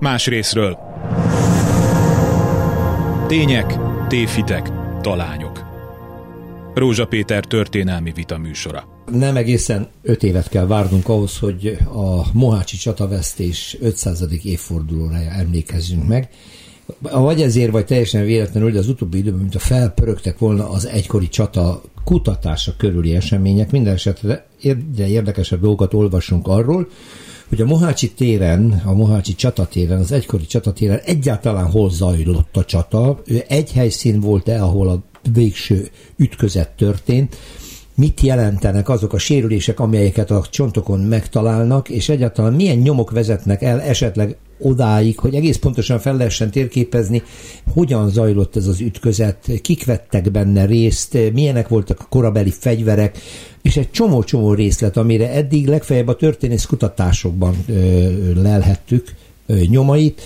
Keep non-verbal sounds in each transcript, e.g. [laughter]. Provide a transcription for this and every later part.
más részről. Tények, tévhitek, talányok. Rózsa Péter történelmi vita műsora. Nem egészen öt évet kell várnunk ahhoz, hogy a Mohácsi csatavesztés 500. évfordulóra emlékezzünk meg. Vagy ezért, vagy teljesen véletlenül, hogy az utóbbi időben, mint a felpörögtek volna az egykori csata kutatása körüli események, minden esetre érdekesebb dolgokat olvasunk arról, hogy a Mohácsi téren, a Mohácsi csatatéren, az egykori csatatéren egyáltalán hol zajlott a csata. Egy helyszín volt-e, ahol a végső ütközet történt, mit jelentenek azok a sérülések, amelyeket a csontokon megtalálnak, és egyáltalán milyen nyomok vezetnek el esetleg odáig, hogy egész pontosan fel lehessen térképezni, hogyan zajlott ez az ütközet, kik vettek benne részt, milyenek voltak a korabeli fegyverek, és egy csomó-csomó részlet, amire eddig legfeljebb a történész kutatásokban ö, lelhettük nyomait,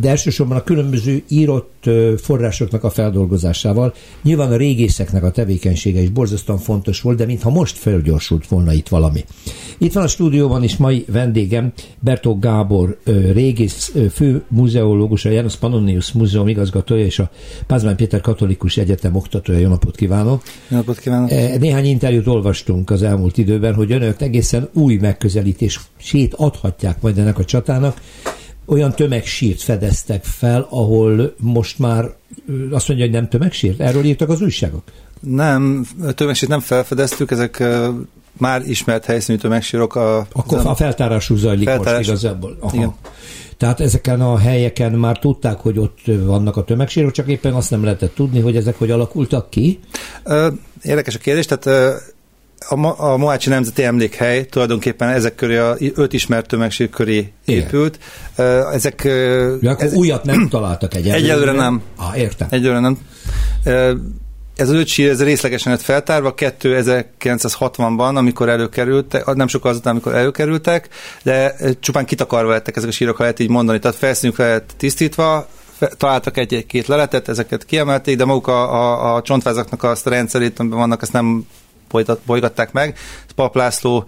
de elsősorban a különböző írott forrásoknak a feldolgozásával. Nyilván a régészeknek a tevékenysége is borzasztóan fontos volt, de mintha most felgyorsult volna itt valami. Itt van a stúdióban is mai vendégem, Bertó Gábor, régész fő muzeológus, a János Pannonius Múzeum igazgatója és a Pázmány Péter Katolikus Egyetem oktatója. Jó napot kívánok! Jó napot kívánok! Néhány interjút olvastunk az elmúlt időben, hogy önök egészen új megközelítését adhatják majd ennek a csatának, olyan tömegsírt fedeztek fel, ahol most már azt mondja, hogy nem tömegsírt? Erről írtak az újságok? Nem, tömegsírt nem felfedeztük, ezek már ismert helyszínű tömegsírok. A, Akkor a feltárású zajlik feltárás. most igazából. Aha. Igen. Tehát ezeken a helyeken már tudták, hogy ott vannak a tömegsírok, csak éppen azt nem lehetett tudni, hogy ezek hogy alakultak ki? Érdekes a kérdés, tehát a, a Mohácsi Nemzeti Emlékhely tulajdonképpen ezek köré, a öt ismert tömegsír köré épült. Igen. Ezek... Ja, akkor ez, újat nem találtak egyelőre? Egyelőre nem. Ah, értem. Egyelőre nem. Ez az öt sír, ez részlegesen lett feltárva, 1960-ban, amikor előkerültek, nem sokkal azután, amikor előkerültek, de csupán kitakarva lettek ezek a sírok, ha lehet így mondani. Tehát felszínük lehet tisztítva, találtak egy-két leletet, ezeket kiemelték, de maguk a, a, a csontvázaknak azt a rendszerét, amiben vannak, azt nem bolygatták meg. Pap László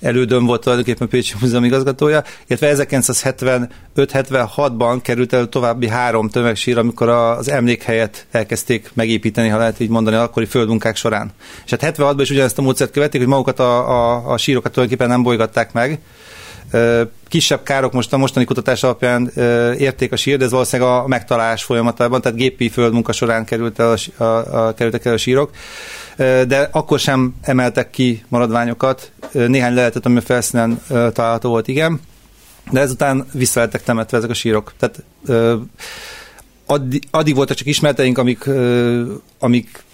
elődön volt tulajdonképpen Pécsi Múzeum igazgatója, illetve 1975-76-ban került elő további három tömegsír, amikor az emlékhelyet elkezdték megépíteni, ha lehet így mondani, akkori földmunkák során. És hát 76-ban is ugyanezt a módszert követték, hogy magukat a, a, a sírokat tulajdonképpen nem bolygatták meg, Kisebb károk most a mostani kutatás alapján érték a sír, de ez valószínűleg a megtalálás folyamatában, tehát gépi földmunka során került el a, a, a, kerültek el a sírok de akkor sem emeltek ki maradványokat. Néhány lehetett, ami a felszínen található volt, igen. De ezután vissza temetve ezek a sírok. Tehát addig, addig voltak csak ismerteink, amik, amik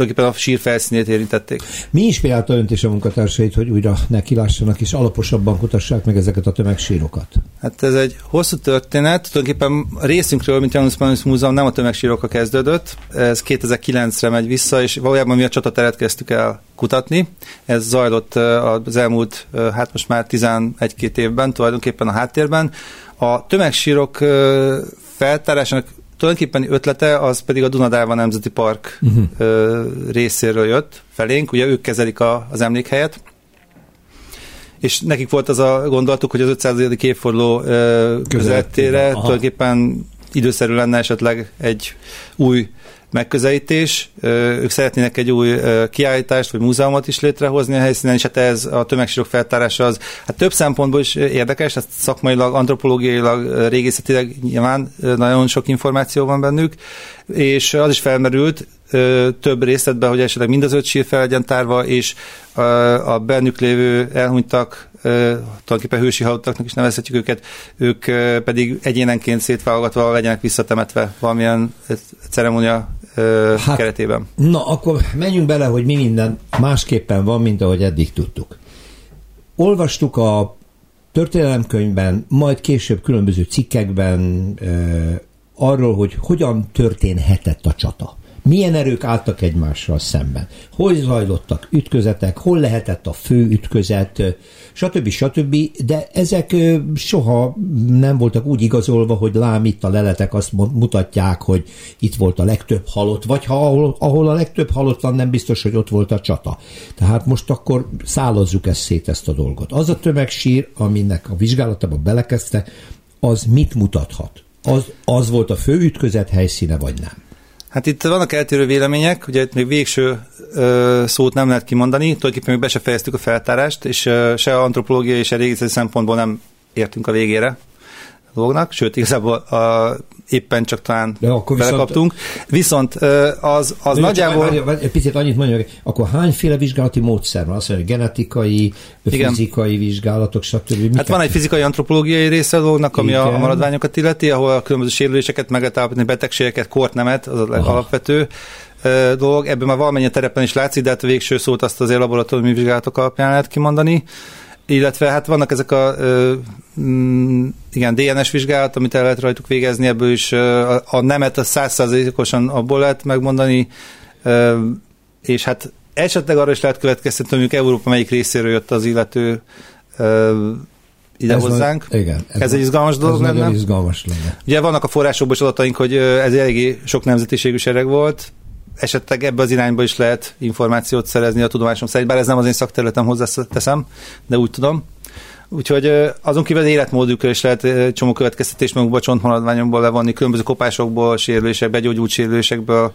tulajdonképpen a sír felszínét érintették. Mi inspirálta önt és a munkatársait, hogy újra nekilássanak és alaposabban kutassák meg ezeket a tömegsírokat? Hát ez egy hosszú történet. Tulajdonképpen a részünkről, mint Janus Pannonius Múzeum nem a tömegsírokkal kezdődött. Ez 2009-re megy vissza, és valójában mi a csatateret kezdtük el kutatni. Ez zajlott az elmúlt, hát most már 11-2 évben, tulajdonképpen a háttérben. A tömegsírok feltárásának tulajdonképpen ötlete az pedig a Dunadárva Nemzeti Park uh-huh. ö, részéről jött felénk, ugye ők kezelik a, az emlékhelyet, és nekik volt az a gondolatuk, hogy az 500. évforduló közeltére tulajdonképpen időszerű lenne esetleg egy új megközelítés. Ők szeretnének egy új kiállítást vagy múzeumot is létrehozni a helyszínen, és hát ez a tömegsírok feltárása az hát több szempontból is érdekes, hát szakmailag, antropológiailag, régészetileg nyilván nagyon sok információ van bennük, és az is felmerült több részletben, hogy esetleg mind az öt sír fel legyen tárva, és a bennük lévő elhunytak tulajdonképpen hősi halottaknak is nevezhetjük őket, ők pedig egyénenként szétválogatva legyenek visszatemetve valamilyen ceremónia hát, keretében. Na, akkor menjünk bele, hogy mi minden másképpen van, mint ahogy eddig tudtuk. Olvastuk a történelemkönyvben, majd később különböző cikkekben arról, hogy hogyan történhetett a csata. Milyen erők álltak egymással szemben? Hogy zajlottak ütközetek? Hol lehetett a fő ütközet? Stb. stb. De ezek soha nem voltak úgy igazolva, hogy lám itt a leletek azt mutatják, hogy itt volt a legtöbb halott, vagy ha ahol, ahol a legtöbb halott van, nem biztos, hogy ott volt a csata. Tehát most akkor szálozzuk ezt szét ezt a dolgot. Az a tömegsír, aminek a vizsgálatába belekezdte, az mit mutathat? Az, az volt a fő ütközet helyszíne, vagy nem? Hát itt vannak eltérő vélemények, ugye itt még végső ö, szót nem lehet kimondani, tulajdonképpen még be se fejeztük a feltárást, és ö, se antropológiai a régészeti szempontból nem értünk a végére dolognak, sőt, igazából a, éppen csak talán De akkor belekaptunk. Viszont, viszont az, az nagyjából... Csak, várj, egy picit annyit mondjak, akkor hányféle vizsgálati módszer van? Azt mondja, genetikai, Igen. fizikai vizsgálatok, stb. Miket? Hát van egy fizikai antropológiai része a dolognak, ami Igen. a maradványokat illeti, ahol a különböző sérüléseket meg lehet betegségeket, kortnemet, az az alapvető dolog. Ebben már valamennyi terepen is látszik, de hát a végső szót azt azért laboratóriumi vizsgálatok alapján lehet kimondani illetve hát vannak ezek a ö, mm, igen, DNS vizsgálat, amit el lehet rajtuk végezni, ebből is ö, a nemet a százszázalékosan abból lehet megmondani, ö, és hát esetleg arra is lehet következtetni, hogy Európa melyik részéről jött az illető ö, ide ez hozzánk. Van, igen. Ez, ez egy izgalmas dolog ez lenne. izgalmas lenne. Ugye vannak a forrásokból is adataink, hogy ez eléggé sok nemzetiségű sereg volt, esetleg ebbe az irányba is lehet információt szerezni a tudomásom szerint, bár ez nem az én szakterületem hozzáteszem, de úgy tudom. Úgyhogy azon kívül az életmódukra is lehet csomó következtetés magukba csontmaradványokból levonni, különböző kopásokból, sérülésekből, begyógyult sérülésekből.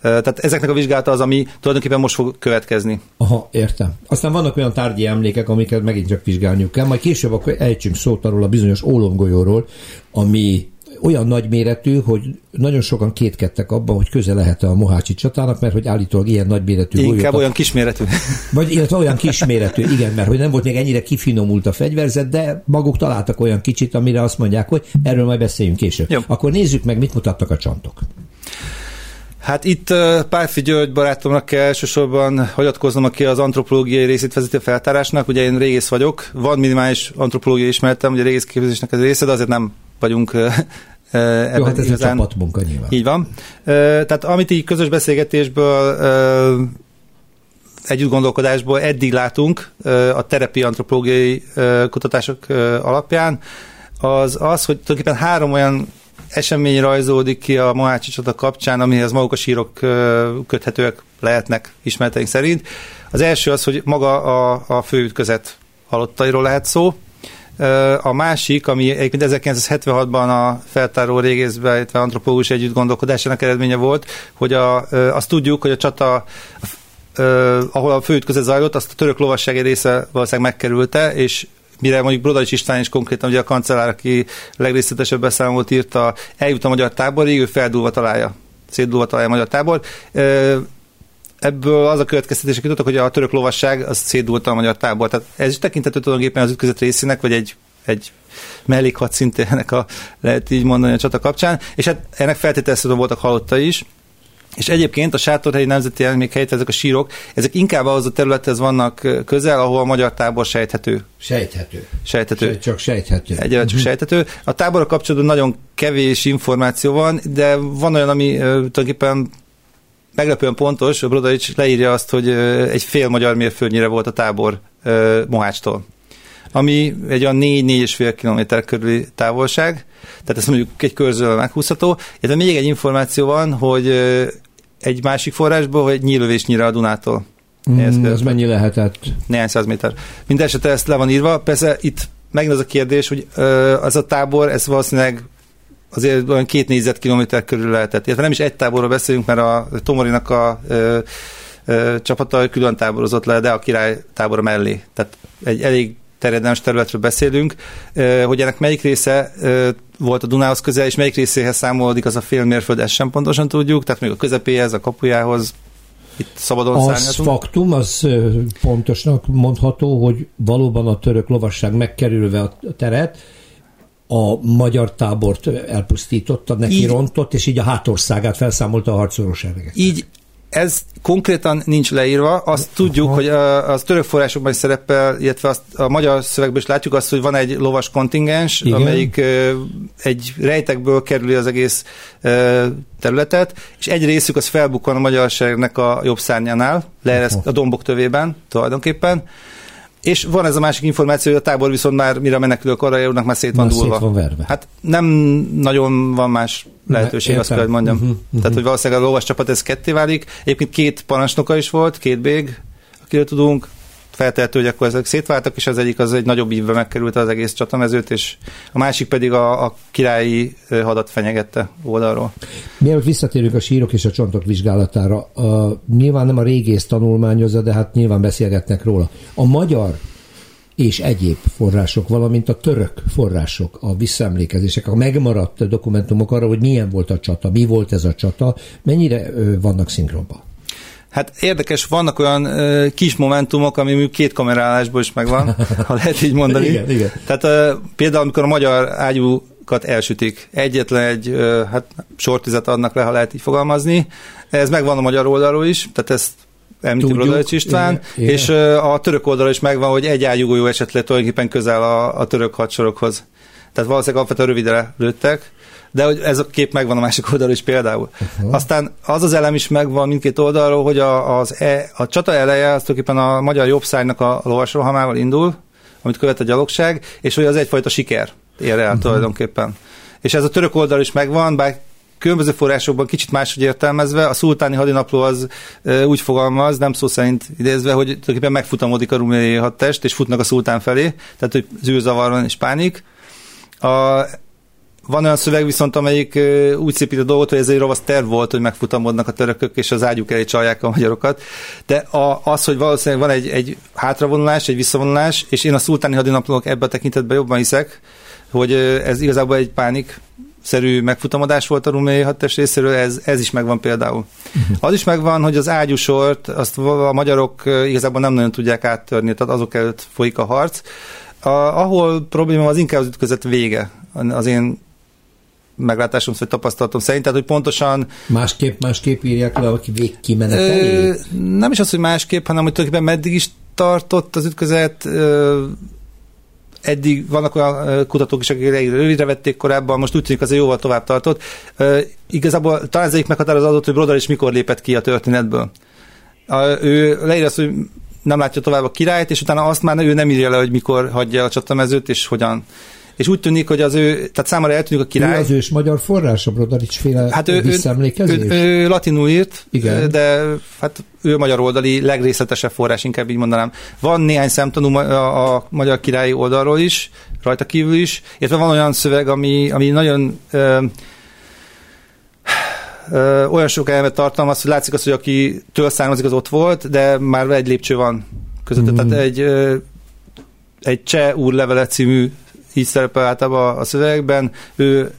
Tehát ezeknek a vizsgálata az, ami tulajdonképpen most fog következni. Aha, értem. Aztán vannak olyan tárgyi emlékek, amiket megint csak vizsgálniuk kell, majd később akkor ejtsünk szót arról a bizonyos ólomgolyóról, ami olyan nagy méretű, hogy nagyon sokan kétkedtek abban, hogy köze lehet a Mohácsi csatának, mert hogy állítólag ilyen nagy méretű Inkább golyókat, olyan kisméretű. [laughs] Vagy illetve olyan kisméretű, igen, mert hogy nem volt még ennyire kifinomult a fegyverzet, de maguk találtak olyan kicsit, amire azt mondják, hogy erről majd beszéljünk később. Jó. Akkor nézzük meg, mit mutattak a csontok. Hát itt Pálfi György barátomnak kell elsősorban hagyatkoznom, aki az antropológiai részét vezeti a feltárásnak. Ugye én régész vagyok, van minimális antropológiai ismeretem, ugye régész képzésnek ez része, de azért nem vagyunk Jó, hát ez igazán. a csapatmunka nyilván. Így van. Tehát amit így közös beszélgetésből együtt gondolkodásból eddig látunk a terepi antropológiai kutatások alapján, az az, hogy tulajdonképpen három olyan esemény rajzódik ki a Mohácsi csata kapcsán, amihez maguk a sírok köthetőek lehetnek ismereteink szerint. Az első az, hogy maga a, a főütközet halottairól lehet szó, a másik, ami egyébként 1976-ban a feltáró régészbe, illetve antropológus együtt gondolkodásának eredménye volt, hogy a, azt tudjuk, hogy a csata ahol a főütközet zajlott, azt a török lovasság része valószínűleg megkerülte, és mire mondjuk Brodarics István is konkrétan, ugye a kancellár, aki legrészletesebb beszámolót írta, eljut a magyar táborig, ő feldúlva találja, szétdúlva találja a magyar tábor ebből az a következtetés, jutottak, hogy a török lovasság az szétdúlta a magyar tábor. Tehát ez is tekintető tulajdonképpen az ütközet részének, vagy egy, egy mellékhat szintének a, lehet így mondani a csata kapcsán, és hát ennek feltételezhetően voltak halotta is, és egyébként a Sátorhelyi Nemzeti Emlékhelyet, ezek a sírok, ezek inkább ahhoz a területhez vannak közel, ahol a magyar tábor sejthető. Sejthető. Sejthető. Se, csak sejthető. Egyre csak uh-huh. sejthető. A táborra kapcsolatban nagyon kevés információ van, de van olyan, ami tulajdonképpen meglepően pontos, a Brodarics leírja azt, hogy egy fél magyar mérföldnyire volt a tábor Mohácstól ami egy olyan 4-4,5 km körüli távolság, tehát ezt mondjuk egy körzővel meghúzható. De még egy információ van, hogy egy másik forrásból, hogy nyílövésnyire a Dunától. Mm, ez mennyi lehetett? Néhány száz méter. Mindenesetre ezt le van írva. Persze itt megint az a kérdés, hogy az a tábor, ez valószínűleg azért olyan két négyzetkilométer körül lehetett. Illetve nem is egy táborról beszélünk, mert a Tomorinak a ö, ö, csapata külön táborozott le, de a király tábora mellé. Tehát egy elég terjedelmes területről beszélünk, hogy ennek melyik része volt a Dunához közel, és melyik részéhez számolódik az a fél mérföld, ezt sem pontosan tudjuk, tehát még a közepéhez, a kapujához, itt szabadon Az faktum, az pontosnak mondható, hogy valóban a török lovasság megkerülve a teret, a magyar tábort elpusztította, neki így, rontott, és így a hátországát felszámolta a harcoló seregek. Így ez konkrétan nincs leírva, azt tudjuk, hogy az török forrásokban is szerepel, illetve azt a magyar szövegben is látjuk azt, hogy van egy lovas kontingens, Igen. amelyik egy rejtekből kerüli az egész területet, és egy részük az felbukkan a magyarságnak a jobb szárnyánál, leereszt a dombok tövében tulajdonképpen, és van ez a másik információ, hogy a tábor viszont már, mire a menekülők arra járnak, már szét van dúlva. Szét van verve. Hát nem nagyon van más lehetőség, azt kell, hogy mondjam. Uh-huh, uh-huh. Tehát, hogy valószínűleg a lovas csapat ez ketté válik. Egyébként két parancsnoka is volt, két bég, akire tudunk. Feltehető, hogy akkor ezek szétváltak, és az egyik az egy nagyobb ívbe megkerült az egész csatamezőt, és a másik pedig a, a királyi hadat fenyegette oldalról. Mielőtt visszatérünk a sírok és a csontok vizsgálatára, a, nyilván nem a régész tanulmányozza, de hát nyilván beszélgetnek róla. A magyar és egyéb források, valamint a török források, a visszaemlékezések, a megmaradt dokumentumok arra, hogy milyen volt a csata, mi volt ez a csata, mennyire vannak szinkronban? Hát érdekes, vannak olyan ö, kis momentumok, ami mondjuk két kamerálásból is megvan, ha lehet így mondani. igen, igen. Tehát ö, például, amikor a magyar ágyúkat elsütik, egyetlen egy ö, hát, sortizet adnak le, ha lehet így fogalmazni. Ez megvan a magyar oldalról is, tehát ezt említi Brodarics István, igen, és igen. a török oldalról is megvan, hogy egy ágyugójó esetleg tulajdonképpen közel a, a török hadsorokhoz. Tehát valószínűleg alapvetően rövidre lőttek, de hogy ez a kép megvan a másik oldalról is például. Uh-huh. Aztán az az elem is megvan mindkét oldalról, hogy a, az e, a csata eleje az tulajdonképpen a magyar jobbszájnak a lovasrohamával indul, amit követ a gyalogság, és hogy az egyfajta siker ér el uh-huh. tulajdonképpen. És ez a török oldal is megvan, bár különböző forrásokban kicsit máshogy értelmezve, a szultáni hadinapló az e, úgy fogalmaz, nem szó szerint idézve, hogy tulajdonképpen megfutamodik a ruméliai hadtest, és futnak a szultán felé, tehát hogy zűrzavar van és pánik. A, van olyan szöveg viszont, amelyik úgy szépít a dolgot, hogy ez egy ravasz terv volt, hogy megfutamodnak a törökök, és az ágyuk elé csalják a magyarokat. De a, az, hogy valószínűleg van egy, egy hátravonulás, egy visszavonulás, és én a szultáni hadinaplók ebben a tekintetben jobban hiszek, hogy ez igazából egy pánik szerű megfutamodás volt a ruméi hadtest részéről, ez, ez is megvan például. Uh-huh. Az is megvan, hogy az ágyusort, azt a magyarok igazából nem nagyon tudják áttörni, tehát azok előtt folyik a harc. A, ahol probléma az inkább az ütközet vége, az én meglátásom vagy tapasztalatom szerint, tehát hogy pontosan... Másképp, másképp írják le, aki végkimenetelé? Nem is az, hogy másképp, hanem hogy tulajdonképpen meddig is tartott az ütközet, ö, eddig vannak olyan kutatók is, akik rövidre vették korábban, most úgy tűnik azért jóval tovább tartott. Ö, igazából talán ez egyik meghatározó adott, hogy Brodar is mikor lépett ki a történetből. A, ő leírja azt, hogy nem látja tovább a királyt, és utána azt már ő nem írja le, hogy mikor hagyja a csatamezőt, és hogyan és úgy tűnik, hogy az ő, tehát számára eltűnik a király. Ő az ős magyar forrás, a Brodarics féle hát ő, visszaemlékezés? Ő, ő, ő, latinul írt, Igen. de hát ő magyar oldali legrészletesebb forrás, inkább így mondanám. Van néhány szemtanú a, a magyar királyi oldalról is, rajta kívül is, illetve van olyan szöveg, ami, ami nagyon ö, ö, olyan sok elemet tartalmaz, hogy látszik az, hogy aki től származik, az ott volt, de már egy lépcső van között. Mm. Tehát egy, ö, egy Cseh úr levele című így szerepel általában a szövegekben, ő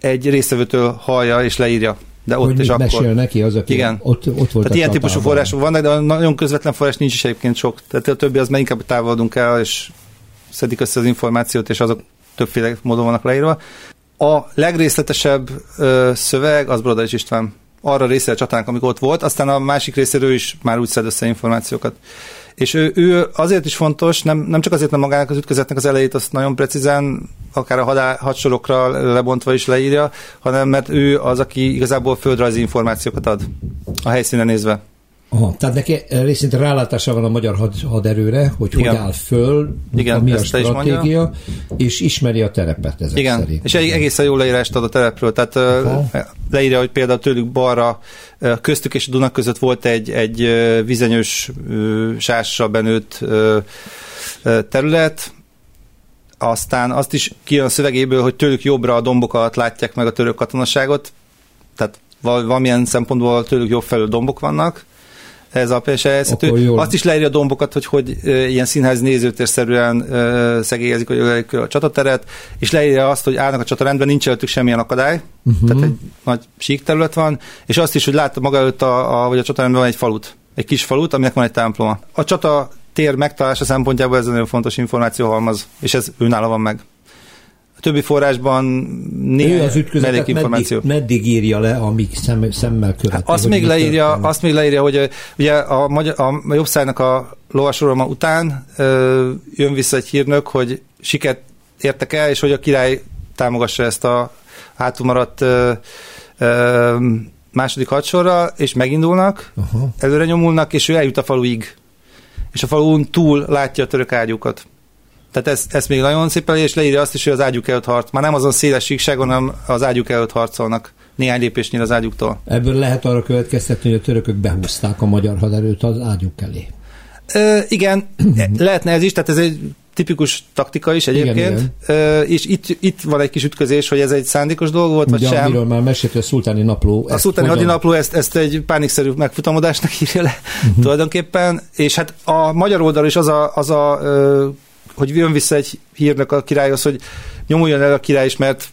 egy részevőtől hallja és leírja. De ott hogy és akkor. mesél neki az, aki Igen. ott, ott volt Tehát ilyen típusú források vannak, de nagyon közvetlen forrás nincs is egyébként sok. Tehát a többi az már inkább távolodunk el, és szedik össze az információt, és azok többféle módon vannak leírva. A legrészletesebb ö, szöveg az Brodarics István. Arra része a csatának, amikor ott volt, aztán a másik részéről is már úgy szed össze információkat. És ő, ő azért is fontos, nem, nem csak azért, mert magának az ütközetnek az elejét azt nagyon precízen, akár a hadá, hadsorokra lebontva is leírja, hanem mert ő az, aki igazából földrajzi információkat ad a helyszínen nézve. Aha, tehát neki részint rálátása van a magyar had, haderőre, hogy Igen. hogy áll föl, Igen, mi a stratégia, és ismeri a terepet ezek Igen, szerint. és egy egészen jó leírást ad a terepről, tehát Aha. leírja, hogy például tőlük balra, köztük és a Dunak között volt egy, egy vizenyős sással benőtt terület, aztán azt is kijön a szövegéből, hogy tőlük jobbra a dombokat látják meg a török katonaságot, tehát valamilyen szempontból tőlük jobb felül dombok vannak, ez a helyzetű. Azt is leírja a dombokat, hogy hogy ilyen színház nézőtérszerűen szegélyezik a, a csatateret, és leírja azt, hogy állnak a csatarendben, nincs előttük semmilyen akadály, uh-huh. tehát egy nagy sík terület van, és azt is, hogy látta maga előtt, a, a, vagy a csatarendben van egy falut, egy kis falut, aminek van egy temploma. A csata tér megtalálása szempontjából ez egy nagyon fontos információ halmaz, és ez őnála van meg többi forrásban néha az ütközetet információ. Meddig, meddig írja le, amíg szem, szemmel követi? Hát azt, még leírja, azt még leírja, hogy ugye a, magyar, a jobb szájnak a lovasorolma után ö, jön vissza egy hírnök, hogy siket értek el, és hogy a király támogassa ezt a hátulmaradt ö, ö, második hadsorra, és megindulnak, uh-huh. előre nyomulnak, és ő eljut a faluig. És a falun túl látja a török ágyukat. Tehát ezt, ezt még nagyon szépen és leírja azt is, hogy az ágyuk előtt harc. Már nem azon széles síkságon, hanem az ágyuk előtt harcolnak. Néhány lépésnél az ágyuktól. Ebből lehet arra következtetni, hogy a törökök behúzták a magyar haderőt az ágyuk elé. Ö, igen, [clears throat] lehetne ez is, tehát ez egy tipikus taktika is egyébként, igen, igen. és itt, itt van egy kis ütközés, hogy ez egy szándékos dolog volt, vagy Ugye, sem. Amiről már mesélt, a szultáni napló. A szultáni hogyan... napló ezt, ezt egy pánikszerű megfutamodásnak [laughs] írja le uh-huh. tulajdonképpen, és hát a magyar oldal is az a, az a hogy jön vissza egy hírnek a királyhoz, hogy nyomuljon el a király is, mert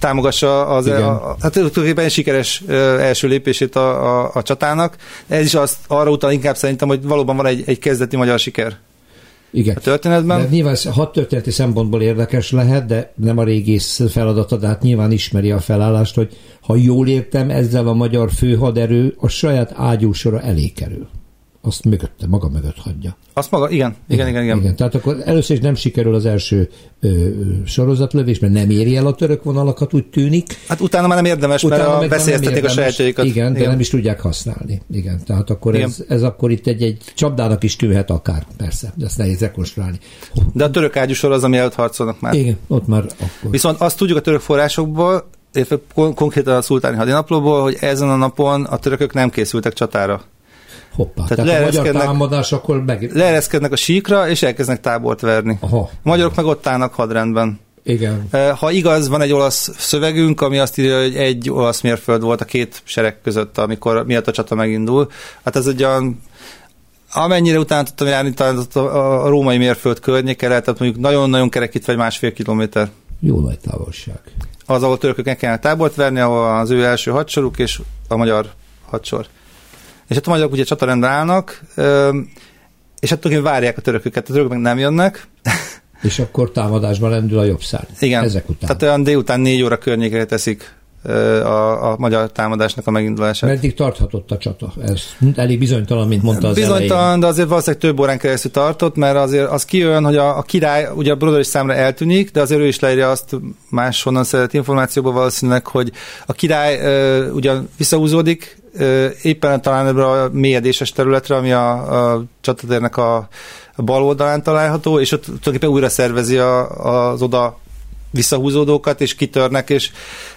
támogassa az, a, a, hát tulajdonképpen sikeres első lépését a, a, a csatának. Ez is azt, arra utal inkább szerintem, hogy valóban van egy, egy kezdeti magyar siker. Igen. A történetben. De nyilván hat történeti szempontból érdekes lehet, de nem a régész feladata, de hát nyilván ismeri a felállást, hogy ha jól értem, ezzel a magyar főhaderő a saját ágyúsora elé kerül azt mögötte, maga mögött hagyja. Azt maga, igen, igen, igen, igen. igen. Tehát akkor először is nem sikerül az első ö, sorozatlövés, mert nem éri el a török vonalakat, úgy tűnik. Hát utána már nem érdemes, utána mert veszélyeztetik a sajátjaikat. Igen, igen, de nem is tudják használni. Igen, tehát akkor ez, ez, akkor itt egy, egy csapdának is tűnhet akár, persze, de ezt nehéz rekonstruálni. De a török ágyúsor az, ami előtt harcolnak már. Igen, ott már akkor. Viszont azt tudjuk a török forrásokból, konkrétan a szultáni hadinaplóból, hogy ezen a napon a törökök nem készültek csatára. Hoppá, tehát, tehát a magyar támadás akkor meg... Leereszkednek a síkra, és elkezdenek tábort verni. Aha. A magyarok meg ott állnak hadrendben. Igen. Ha igaz, van egy olasz szövegünk, ami azt írja, hogy egy olasz mérföld volt a két sereg között, amikor miatt a csata megindul. Hát ez egy olyan amennyire utána tudtam járni, talán a római mérföld környéke lehet, tehát mondjuk nagyon-nagyon kerekítve egy másfél kilométer. Jó nagy távolság. Az, ahol törökök kellene tábort verni, ahol az ő első hadsoruk és a magyar hadsor és hát a magyarok ugye csatarendben állnak, és hát tulajdonképpen várják a törököket, a törökök meg nem jönnek. [laughs] És akkor támadásban lendül a jobb szár. Igen. Ezek után. Tehát olyan délután négy óra környékre teszik a, a magyar támadásnak a megindulását. Meddig tarthatott a csata? Ez elég bizonytalan, mint mondta az Bizonytalan, elején. de azért valószínűleg több órán keresztül tartott, mert azért az kijön, hogy a, a király, ugye a Brodor is számra eltűnik, de azért ő is leírja azt máshonnan szeret információból valószínűleg, hogy a király uh, ugyan visszahúzódik, éppen talán ebbre a mélyedéses területre, ami a, a csatadérnek a, a bal oldalán található, és ott tulajdonképpen újra szervezi a, az oda visszahúzódókat, és kitörnek, és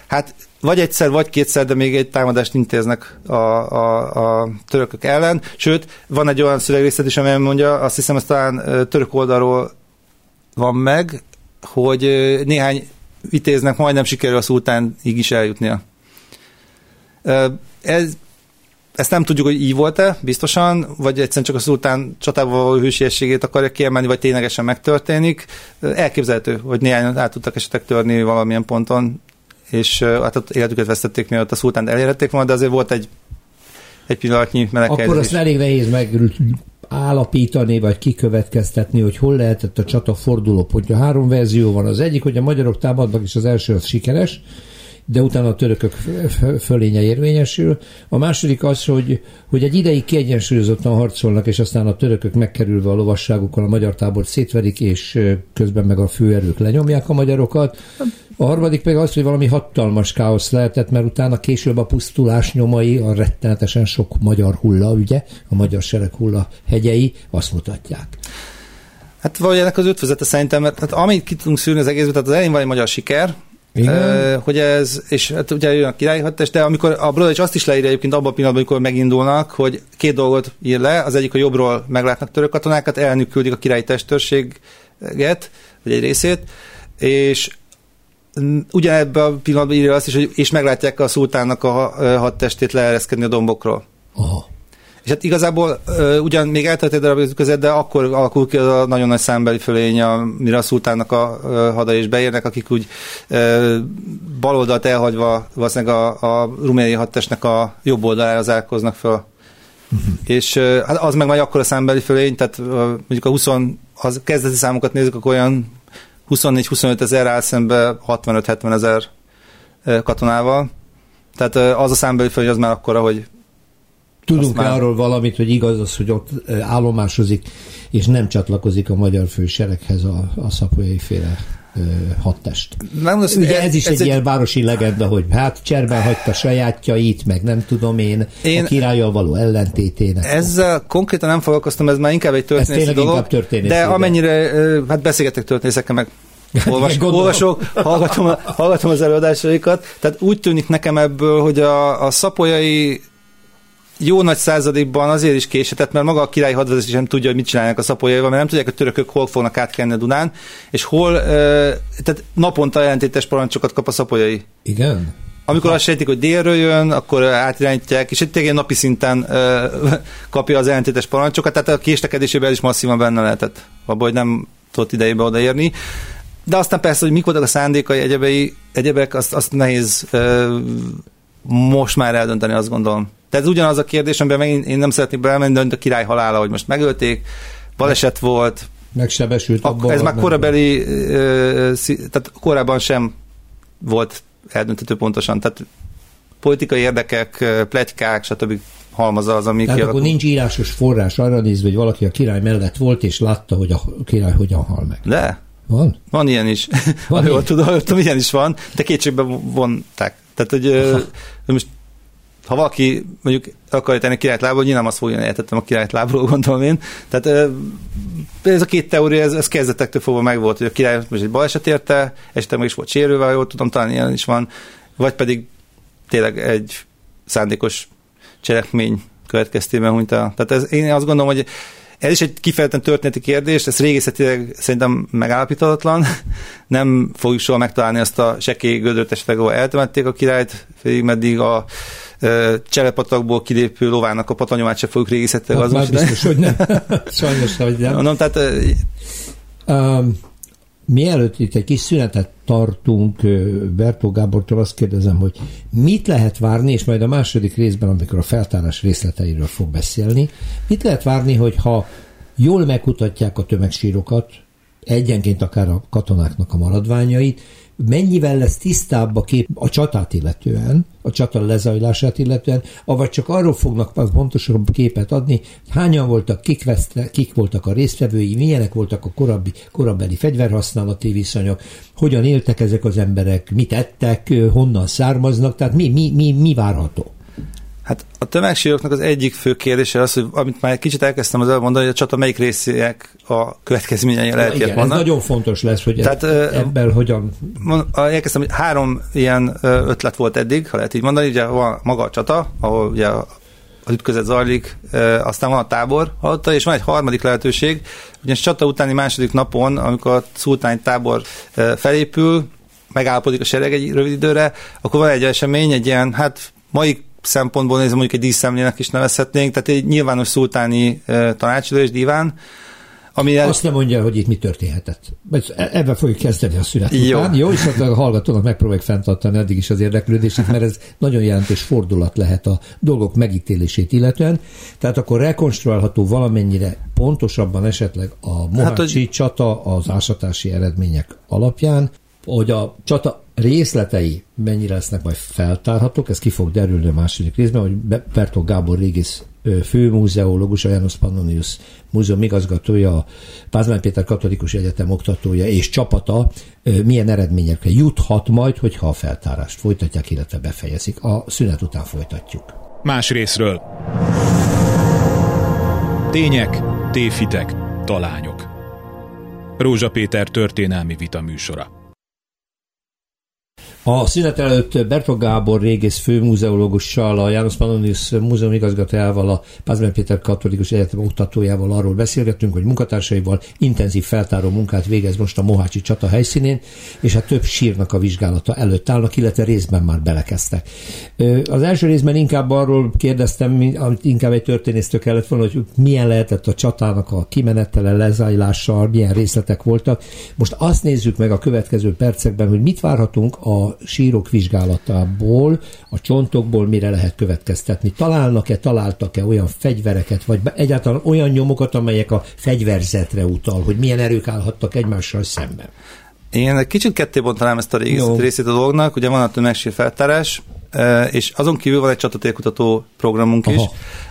hát vagy egyszer, vagy kétszer, de még egy támadást intéznek a, a, a törökök ellen. Sőt, van egy olyan szövegrészlet is, amely mondja, azt hiszem, ez talán török oldalról van meg, hogy néhány vitéznek majdnem sikerül a szultánig is eljutnia. Ez, ezt nem tudjuk, hogy így volt-e, biztosan, vagy egyszerűen csak a szultán csatában való hűségességét akarja kiemelni, vagy ténylegesen megtörténik. Elképzelhető, hogy néhány át tudtak esetleg törni valamilyen ponton, és hát ott életüket vesztették, mielőtt a szultánt elérhették volna, de azért volt egy, egy pillanatnyi meleg Akkor azt elég nehéz meg állapítani, vagy kikövetkeztetni, hogy hol lehetett a csata fordulópontja. Három verzió van. Az egyik, hogy a magyarok támadnak, és az első az sikeres, de utána a törökök fölénye érvényesül. A második az, hogy, hogy egy ideig kiegyensúlyozottan harcolnak, és aztán a törökök megkerülve a lovasságukkal a magyar tábort szétverik, és közben meg a főerők lenyomják a magyarokat. A harmadik pedig az, hogy valami hatalmas káosz lehetett, mert utána később a pusztulás nyomai, a rettenetesen sok magyar hulla, ugye, a magyar sereg hulla hegyei azt mutatják. Hát valahogy ennek az ötvözete szerintem, mert hát amit ki tudunk szűrni az egészben, tehát az elején van egy magyar siker, igen. Hogy ez, és hát ugye jön a királyi hadtest, de amikor a Brodovics azt is leírja egyébként abban a pillanatban, amikor megindulnak, hogy két dolgot ír le, az egyik, hogy jobbról meglátnak török katonákat, elnük küldik a királyi testőrséget, vagy egy részét, és ugyanebben a pillanatban írja azt is, hogy és meglátják a szultánnak a hadtestét leereszkedni a dombokról. Aha. És hát igazából uh, ugyan még eltelt egy darab között, de akkor alakul ki a nagyon nagy számbeli fölény, a szultánnak a uh, hadai is beérnek, akik úgy uh, baloldalt elhagyva valószínűleg a, a ruméniai hadtestnek a jobb oldalára zárkoznak föl. Uh-huh. És uh, az meg majd akkor a számbeli fölény, tehát mondjuk a 20, ha kezdeti számokat nézzük, akkor olyan 24-25 ezer áll szembe 65-70 ezer katonával. Tehát az a számbeli fölény az már akkora, hogy Tudunk már... arról valamit, hogy igaz az, hogy ott állomásozik, és nem csatlakozik a magyar fősereghez a, a szapolyai féle hadtest. Nem, az, Ugye ez, ez is ez egy, egy ilyen városi legenda, hogy hát cserben hagyta sajátjait, meg nem tudom én, én a királlyal való ellentétének. Ezzel konkrétan nem foglalkoztam, ez már inkább egy történészi dolog. Inkább történész de amennyire, hát beszélgetek történészekkel, meg [laughs] Olvas, olvasok, hallgatom, hallgatom az előadásaikat. Tehát úgy tűnik nekem ebből, hogy a, a szapolyai jó nagy százalékban azért is késetett, mert maga a király hadvezetés sem tudja, hogy mit csinálnak a szapolyaival, mert nem tudják, hogy a törökök hol fognak átkenni a Dunán, és hol, tehát naponta jelentétes parancsokat kap a szapolyai. Igen? Amikor azt sejtik, hogy délről jön, akkor átirányítják, és itt tényleg napi szinten [laughs] kapja az ellentétes parancsokat, tehát a késlekedésében is masszívan benne lehetett, abban, hogy nem tudott idejébe odaérni. De aztán persze, hogy mik voltak a szándékai, egyebei, egyebek, azt, azt nehéz most már eldönteni, azt gondolom. Tehát ez ugyanaz a kérdés, amiben megint én nem szeretnék belemenni, de a király halála, hogy most megölték, baleset volt. Megsebesült abban. Ez már korabeli, tehát korábban sem volt eldöntető pontosan. Tehát politikai érdekek, pletykák, stb. halmaza az, ami Tehát kialakul. akkor nincs írásos forrás arra nézve, hogy valaki a király mellett volt, és látta, hogy a király hogyan hal meg. De. Van? Van ilyen is. Van jól tudom, tudom, ilyen is van, de kétségbe vonták. Tehát, hogy Aha. most ha valaki mondjuk akarja tenni királyt lábról, nyilván azt fogja értettem a királyt lábról, gondolom én. Tehát ez a két teória, ez, ez kezdetektől fogva megvolt, hogy a király most egy baleset érte, esetleg meg is volt sérülve, jól tudom, talán ilyen is van, vagy pedig tényleg egy szándékos cselekmény következtében hunyt Tehát ez, én azt gondolom, hogy ez is egy kifejezetten történeti kérdés, ez régészetileg szerintem megállapítatlan. [laughs] Nem fogjuk soha megtalálni azt a sekély gödröt esetleg, ahol eltemették a királyt, félig meddig a cserepatakból kilépő lovának a patanyomát se fogjuk régészetileg hát azonosítani. biztos, hogy nem. [laughs] Sajnos, hogy nem. Mondom, tehát... Um, mielőtt itt egy kis szünetet tartunk, Bertó Gábortól azt kérdezem, hogy mit lehet várni, és majd a második részben, amikor a feltárás részleteiről fog beszélni, mit lehet várni, hogy ha jól megkutatják a tömegsírokat, egyenként akár a katonáknak a maradványait, mennyivel lesz tisztább a kép a csatát illetően, a csata lezajlását illetően, avagy csak arról fognak pontosabb képet adni, hányan voltak, kik, veszte, kik voltak a résztvevői, milyenek voltak a korábbi, korabeli fegyverhasználati viszonyok, hogyan éltek ezek az emberek, mit ettek, honnan származnak, tehát mi, mi, mi, mi várható? Hát a tömegsíroknak az egyik fő kérdése az, hogy amit már egy kicsit elkezdtem az elmondani, hogy a csata melyik részének a következményei lehet Igen, ez nagyon fontos lesz, hogy Tehát, ebben hogyan... Elkezdtem, hogy három ilyen ötlet volt eddig, ha lehet így mondani, ugye van maga a csata, ahol ugye az ütközet zajlik, aztán van a tábor halotta, és van egy harmadik lehetőség, ugyanis csata utáni második napon, amikor a szultáni tábor felépül, megállapodik a sereg egy rövid időre, akkor van egy esemény, egy ilyen, hát mai szempontból nézve mondjuk egy díszemlének is nevezhetnénk, tehát egy nyilvános szultáni tanácsadó és diván, ami el... Azt nem mondja, hogy itt mi történhetett. E- ebben fogjuk kezdeni a szünet Jó. után. Jó, és a hallgatónak megpróbáljuk fenntartani eddig is az érdeklődését, mert ez nagyon jelentős fordulat lehet a dolgok megítélését illetően. Tehát akkor rekonstruálható valamennyire pontosabban esetleg a Mohácsi hát, hogy... csata az ásatási eredmények alapján, hogy a csata részletei mennyire lesznek majd feltárhatók, ez ki fog derülni a második részben, hogy Bertó Gábor régész főmúzeológus, a János Pannonius Múzeum igazgatója, a Pázmány Péter Katolikus Egyetem oktatója és csapata milyen eredményekre juthat majd, hogyha a feltárást folytatják, illetve befejezik. A szünet után folytatjuk. Más részről. Tények, téfitek, talányok. Rózsa Péter történelmi vita műsora. A szünet előtt Bertog Gábor régész főmúzeológussal, a János Pannonius múzeum igazgatójával, a Pázmány Péter Katolikus Egyetem oktatójával arról beszélgettünk, hogy munkatársaival intenzív feltáró munkát végez most a Mohácsi csata helyszínén, és hát több sírnak a vizsgálata előtt állnak, illetve részben már belekezdtek. Az első részben inkább arról kérdeztem, amit inkább egy történésztől kellett volna, hogy milyen lehetett a csatának a kimenetele, lezajlással, milyen részletek voltak. Most azt nézzük meg a következő percekben, hogy mit várhatunk a sírok vizsgálatából, a csontokból mire lehet következtetni? Találnak-e, találtak-e olyan fegyvereket, vagy egyáltalán olyan nyomokat, amelyek a fegyverzetre utal, hogy milyen erők állhattak egymással szemben? Én egy kicsit ketté bontanám ezt a részét a dolognak, ugye van a tömegsír feltárás, és azon kívül van egy csatatérkutató programunk Aha. is,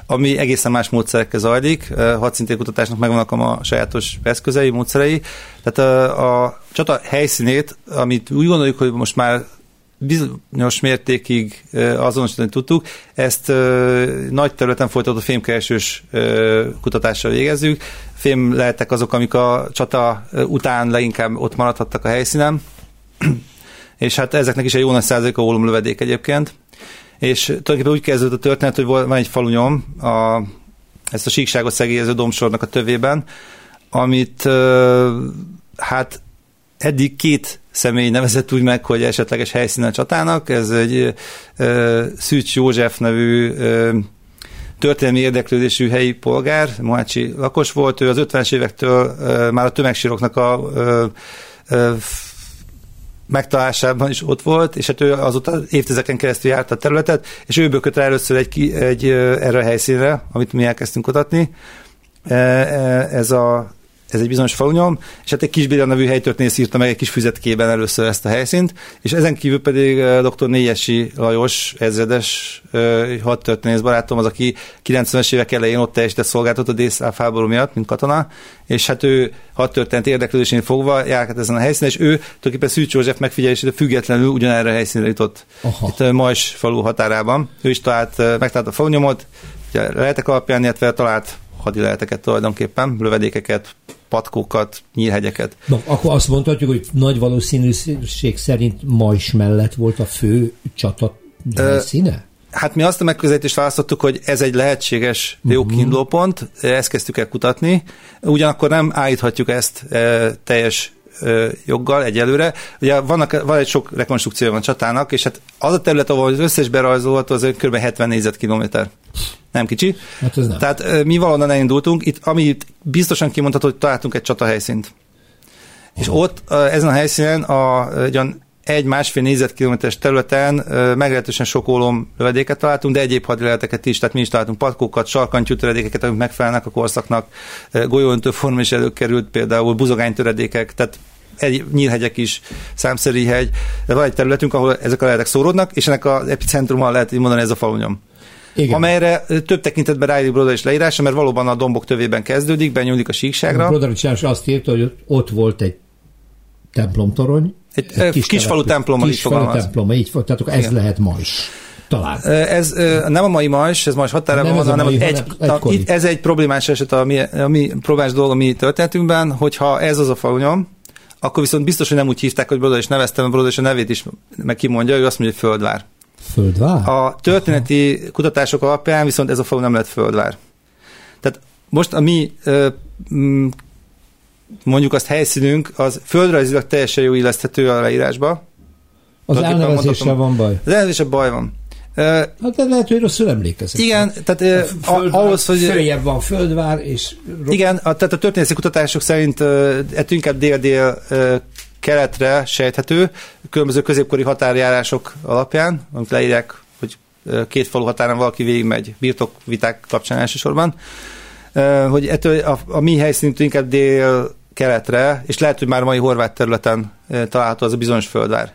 ami egészen más módszerekkel zajlik. Hadszintérkutatásnak megvannak a sajátos eszközei, módszerei. Tehát a, a csata helyszínét, amit úgy gondoljuk, hogy most már bizonyos mértékig azonosítani tudtuk, ezt nagy területen folytatott fémkeresős kutatással végezzük. Fém lehettek azok, amik a csata után leginkább ott maradhattak a helyszínen, és hát ezeknek is egy jó nagy százalék a lövedék egyébként És tulajdonképpen úgy kezdődött a történet, hogy van egy falunyom, a, ezt a síkságot szegélyező domsornak a tövében, amit hát eddig két személy nevezett úgy meg, hogy esetleges helyszínen csatának. Ez egy Szűcs József nevű történelmi érdeklődésű helyi polgár, Mohácsi lakos volt, ő az 50-es évektől már a tömegsíroknak a megtalálásában is ott volt, és hát ő azóta évtizedeken keresztül járt a területet, és ő bökött rá először egy, egy erre a helyszínre, amit mi elkezdtünk kutatni. Ez a ez egy bizonyos falunyom, és hát egy kis Béla nevű helytörténész írta meg egy kis füzetkében először ezt a helyszínt, és ezen kívül pedig dr. Négyesi Lajos, ezredes hadtörténész barátom, az, aki 90-es évek elején ott teljesített szolgáltatott a háború miatt, mint katona, és hát ő hadtörténet érdeklődésén fogva járkat ezen a helyszínen, és ő tulajdonképpen Szűcs József megfigyelésére függetlenül ugyanerre a helyszínre jutott. Aha. Itt a Majs falu határában. Ő is talált, megtalált a falunyomot, lehetek alapján, illetve talált hadileheteket tulajdonképpen, lövedékeket, patkókat, nyírhegyeket. Na, akkor azt mondhatjuk, hogy nagy valószínűség szerint ma is mellett volt a fő csata helyszíne? Hát mi azt a megközelítést választottuk, hogy ez egy lehetséges jó uh-huh. kiindulópont, ezt kezdtük el kutatni, ugyanakkor nem állíthatjuk ezt e, teljes joggal egyelőre. Ugye vannak, van egy sok rekonstrukció van csatának, és hát az a terület, ahol az összes berajzolható, az kb. 70 négyzetkilométer. Nem kicsi. Hát ez nem. Tehát mi valahonnan elindultunk, itt, ami biztosan kimondható, hogy találtunk egy csatahelyszínt. És ott ezen a helyszínen a, ugyan egy-másfél négyzetkilométeres területen meglehetősen sok ólom lövedéket találtunk, de egyéb hadileleteket is, tehát mi is találtunk patkókat, sarkantyú töredékeket, amik megfelelnek a korszaknak, golyóöntő forma is előkerült, például buzogánytöredékek, tehát egy nyílhegyek is, számszeri hegy, de van egy területünk, ahol ezek a lehetek szórodnak, és ennek az epicentruma lehet így mondani ez a falunyom. Igen. amelyre több tekintetben ráírik Brodar is leírása, mert valóban a dombok tövében kezdődik, benyúlik a síkságra. Brodar azt írta, hogy ott volt egy templomtorony, egy, egy kis, kis falu temploma kis falu temploma, így tehát ez Igen. lehet ma is. Talán. Ez nem a mai majs, ez majs határában van, hanem egy, egy ez egy problémás eset a mi, a mi problémás dolog a mi történetünkben, hogyha ez az a falunyom, akkor viszont biztos, hogy nem úgy hívták, hogy Broda, és neveztem, Broda, és a nevét is meg kimondja, ő azt mondja, hogy Földvár. Földvár? A történeti Aha. kutatások alapján viszont ez a falu nem lett Földvár. Tehát most a mi mondjuk azt helyszínünk, az földrajzilag teljesen jó illeszthető a leírásba. Az elnevezéssel van baj. Az elnevezéssel baj van. Hát de lehet, hogy rosszul emlékezek. Igen, tehát a földvár, ahhoz, hogy... Följebb van földvár, és... Igen, a, tehát a történési kutatások szerint ettől inkább dél-dél keletre sejthető, különböző középkori határjárások alapján, amik leírják, hogy két falu határán valaki végigmegy, birtokviták kapcsán elsősorban, hogy ettől a, a mi helyszínünk inkább dél keletre, és lehet, hogy már mai horvát területen található az a bizonyos földvár.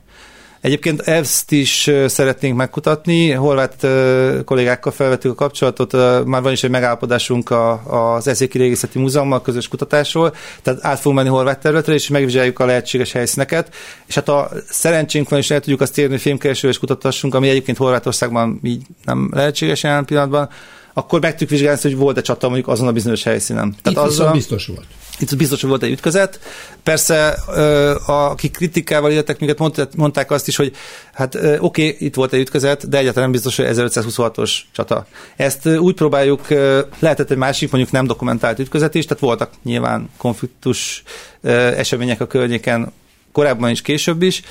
Egyébként ezt is szeretnénk megkutatni. Horvát kollégákkal felvettük a kapcsolatot, már van is egy megállapodásunk az Eszéki Régészeti Múzeummal közös kutatásról, tehát át fogunk menni horvát területre, és megvizsgáljuk a lehetséges helyszíneket, és hát a szerencsénk van, és el tudjuk azt érni, hogy fémkereső és kutatássunk, ami egyébként Horvátországban így nem lehetséges jelen pillanatban, akkor meg tudjuk vizsgálni, hogy volt-e csata mondjuk azon a bizonyos helyszínen. Tehát Itt az biztos volt. Itt biztos, hogy volt egy ütközet. Persze, akik kritikával illetek minket, mondták azt is, hogy hát oké, okay, itt volt egy ütközet, de egyáltalán nem biztos, hogy 1526-os csata. Ezt úgy próbáljuk, lehetett egy másik, mondjuk nem dokumentált ütközet is, tehát voltak nyilván konfliktus események a környéken, korábban is, később is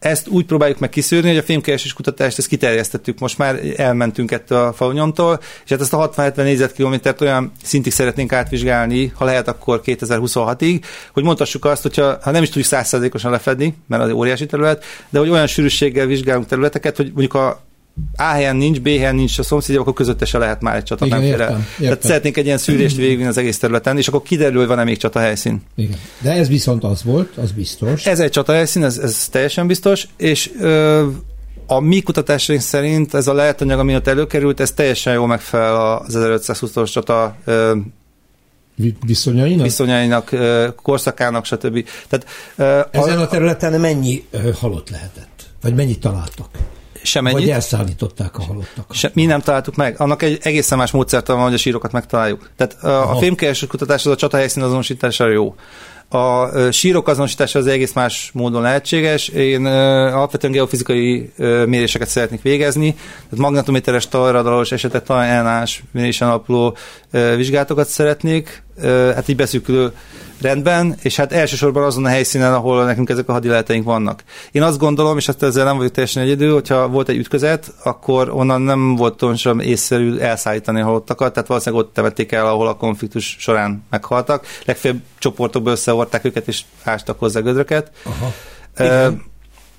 ezt úgy próbáljuk meg kiszűrni, hogy a fémkeresés kutatást ezt kiterjesztettük, most már elmentünk ettől a falunyomtól, és hát ezt a 60-70 négyzetkilométert olyan szintig szeretnénk átvizsgálni, ha lehet akkor 2026-ig, hogy mondhassuk azt, hogyha ha nem is tudjuk százszerzékosan lefedni, mert az óriási terület, de hogy olyan sűrűséggel vizsgálunk területeket, hogy mondjuk a a helyen nincs, B helyen nincs a szomszédja, akkor közötte se lehet már egy csata, Igen, nem értem, értem. Tehát szeretnénk egy ilyen szűrést végigvinni az egész területen, és akkor kiderül, hogy van-e még csata helyszín. Igen. De ez viszont az volt, az biztos. Ez egy csata helyszín, ez, ez teljesen biztos, és ö, a mi kutatásaink szerint ez a lehetanyag, ami ott előkerült, ez teljesen jól megfelel az 1520-os csata ö, viszonyainak? viszonyainak, korszakának, stb. Tehát, Ezen a, a területen mennyi halott lehetett? Vagy mennyit találtak? Semennyit. Vagy elszállították a halottakat. Se, mi nem találtuk meg. Annak egy egészen más módszert van, hogy a sírokat megtaláljuk. Tehát a, a fémkereső kutatás az a csatahelyszín azonosításra jó. A sírok azonosítása az egész más módon lehetséges. Én alapvetően geofizikai méréseket szeretnék végezni, tehát magnetométeres talajradalos esetek talajánás mérésen alapuló vizsgálatokat szeretnék, hát így beszűkülő rendben, és hát elsősorban azon a helyszínen, ahol nekünk ezek a hadileheteink vannak. Én azt gondolom, és azt ezzel nem vagyok teljesen egyedül, hogyha volt egy ütközet, akkor onnan nem volt sem észszerű elszállítani a halottakat, tehát valószínűleg ott temették el, ahol a konfliktus során meghaltak. Legfőbb csoportokból összehordták őket, és ástak hozzá gödröket. Aha.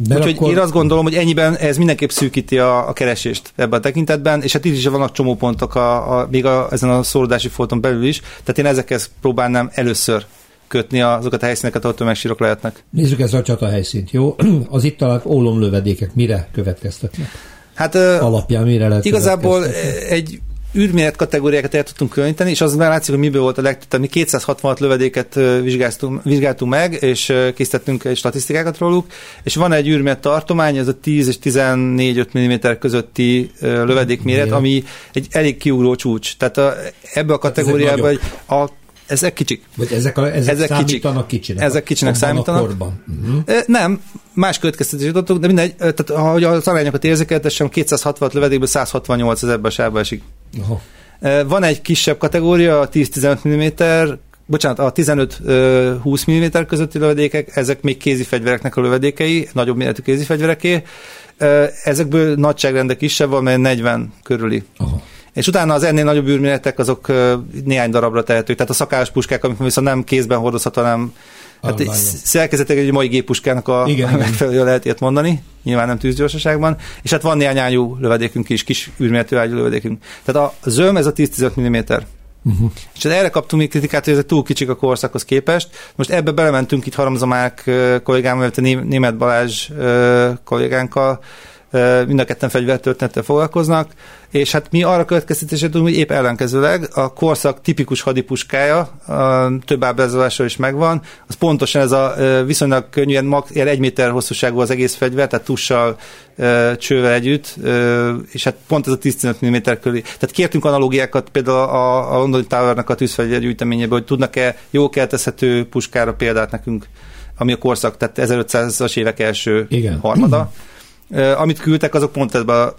Uh, Úgyhogy akkor... én azt gondolom, hogy ennyiben ez mindenképp szűkíti a, a keresést ebben a tekintetben, és hát itt is vannak csomó pontok a, a, még a, ezen a szorodási folton belül is, tehát én ezekhez próbálnám először kötni azokat a helyszíneket, ahol tömegsírok lehetnek. Nézzük ezt a csata helyszínt, jó? [clears throat] Az itt talált ólomlövedékek mire következtetnek? Hát alapján mire lehet Igazából egy űrméret kategóriákat el tudtunk különíteni, és az már látszik, hogy miből volt a legtöbb. Mi 266 lövedéket vizsgáltunk, vizsgáltunk meg, és készítettünk egy statisztikákat róluk, és van egy űrméret tartomány, ez a 10 és 14-5 mm közötti lövedékméret, ami egy elég kiugró csúcs. Tehát a, ebbe a kategóriában a ezek kicsik. Vagy ezek, a, ezek, ezek számítanak kicsik. kicsinek? Ezek kicsinek számítanak. A korban. Uh-huh. Nem, más következtetés jutottunk, de mindegy, tehát ahogy az arányokat érzékeltessem, 260 lövedékből 168 az ebbe a sávba esik. Aha. Van egy kisebb kategória, a 10-15 mm, bocsánat, a 15-20 mm közötti lövedékek, ezek még kézi fegyvereknek a lövedékei, nagyobb méretű kézi fegyvereké. Ezekből nagyságrendek kisebb van, mert 40 körüli. Aha. És utána az ennél nagyobb űrméretek azok néhány darabra tehetők. Tehát a szakállas puskák, amik viszont nem kézben hordozható, hanem Hát szerkezetek egy mai géppuskának a igen, [laughs] megfelelő lehet ilyet mondani, nyilván nem tűzgyorsaságban, és hát van néhány ágyú lövedékünk is, kis űrméretű ágyú lövedékünk. Tehát a zöm ez a 10-15 mm. Uh-huh. És hát erre kaptunk még kritikát, hogy ezek túl kicsik a korszakhoz képest. Most ebbe belementünk itt Haramzamák kollégámmal, illetve Német Balázs kollégánkkal, mind a ketten fegyvertörténettel foglalkoznak, és hát mi arra következtetésre tudunk, hogy épp ellenkezőleg a korszak tipikus hadipuskája, a több ábrázolással is megvan, az pontosan ez a viszonylag könnyűen, mag, ilyen egy méter hosszúságú az egész fegyver, tehát tussal, csővel együtt, és hát pont ez a 10-15 mm körül. Tehát kértünk analógiákat például a, a London Towernak a tűzfegyver gyűjteményéből, hogy tudnak-e jó keltezhető puskára példát nekünk, ami a korszak, tehát 1500-as évek első Igen. harmada. [clears throat] amit küldtek, azok pont ebbe a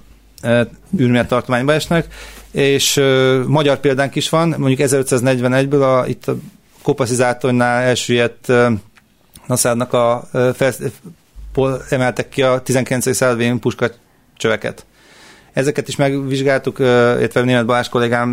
űrméret tartományba esnek, és magyar példánk is van, mondjuk 1541-ből a, itt a Kopaszizátornál elsüllyedt Naszádnak a emeltek ki a 19. századi puska csöveket. Ezeket is megvizsgáltuk, illetve német Balázs kollégám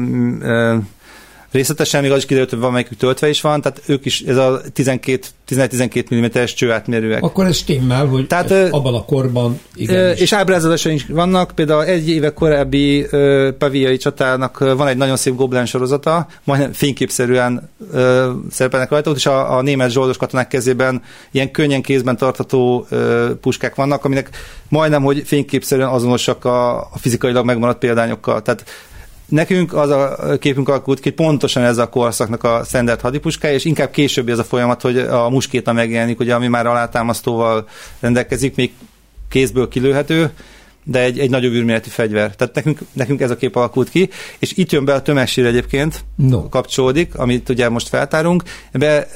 részletesen, még az is kiderült, hogy valamelyikük töltve is van, tehát ők is, ez a 12-12 mm-es csőátmérőek. Akkor ez stimmel, hogy tehát, ez abban a korban igen. És ábrázolásai is vannak, például egy éve korábbi uh, paviai csatának van egy nagyon szép Goblen sorozata, majdnem fényképszerűen uh, szerepelnek rajta, és a, a német zsoldos katonák kezében ilyen könnyen kézben tartható uh, puskák vannak, aminek majdnem, hogy fényképszerűen azonosak a, a fizikailag megmaradt példányokkal. Tehát Nekünk az a képünk alakult ki, pontosan ez a korszaknak a standard hadipuskája, és inkább később ez a folyamat, hogy a muskéta megjelenik, ugye, ami már alátámasztóval rendelkezik, még kézből kilőhető, de egy, egy nagyobb űrméretű fegyver. Tehát nekünk, nekünk ez a kép alakult ki, és itt jön be a tömegsír egyébként, no. kapcsolódik, amit ugye most feltárunk. Ebbe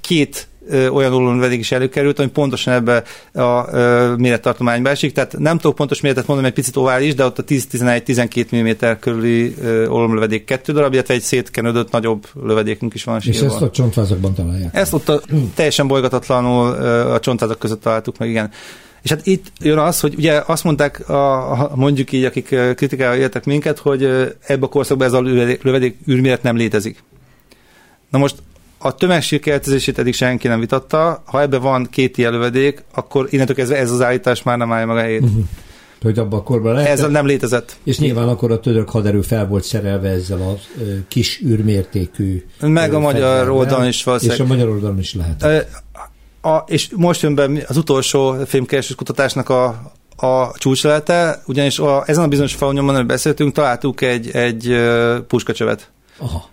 két olyan ólomlövedék is előkerült, ami pontosan ebbe a mérettartományba esik. Tehát nem tudok pontos méretet mondani, egy picit ovális, de ott a 10-11-12 mm körüli ólomlövedék kettő darab, illetve egy szétkenődött nagyobb lövedékünk is van. És ezt a csontvázakban találják? Ezt ott a, [clears throat] teljesen bolygatatlanul a csontvázak között találtuk meg, igen. És hát itt jön az, hogy ugye azt mondták, a, mondjuk így, akik kritikával éltek minket, hogy ebbe a korszakban ez a lövedék űrméret nem létezik. Na most a tömegsír keltezését eddig senki nem vitatta. Ha ebben van két ilyen lövedék, akkor innentől kezdve ez az állítás már nem állja meg a helyét. Uh-huh. Hogy abban a korban lehet. Ez nem létezett. És nyilván akkor a török haderő fel volt szerelve ezzel a kis űrmértékű. Meg a magyar oldalon is valószínűleg. És a magyar oldalon is lehet. A, és most jön be az utolsó filmkeresés kutatásnak a, a csúcslete, ugyanis a, ezen a bizonyos falonyomban, amiről beszéltünk, találtuk egy, egy puskacsövet. Aha.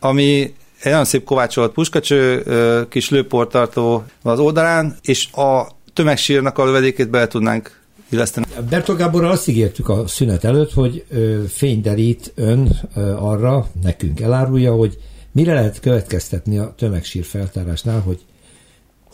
Ami egy nagyon szép kovácsolt puskacső, kis lőportartó az oldalán, és a tömegsírnak a lövedékét bele tudnánk illeszteni. Bertol Gáborral azt ígértük a szünet előtt, hogy fényderít ön arra, nekünk elárulja, hogy mire lehet következtetni a tömegsír feltárásnál, hogy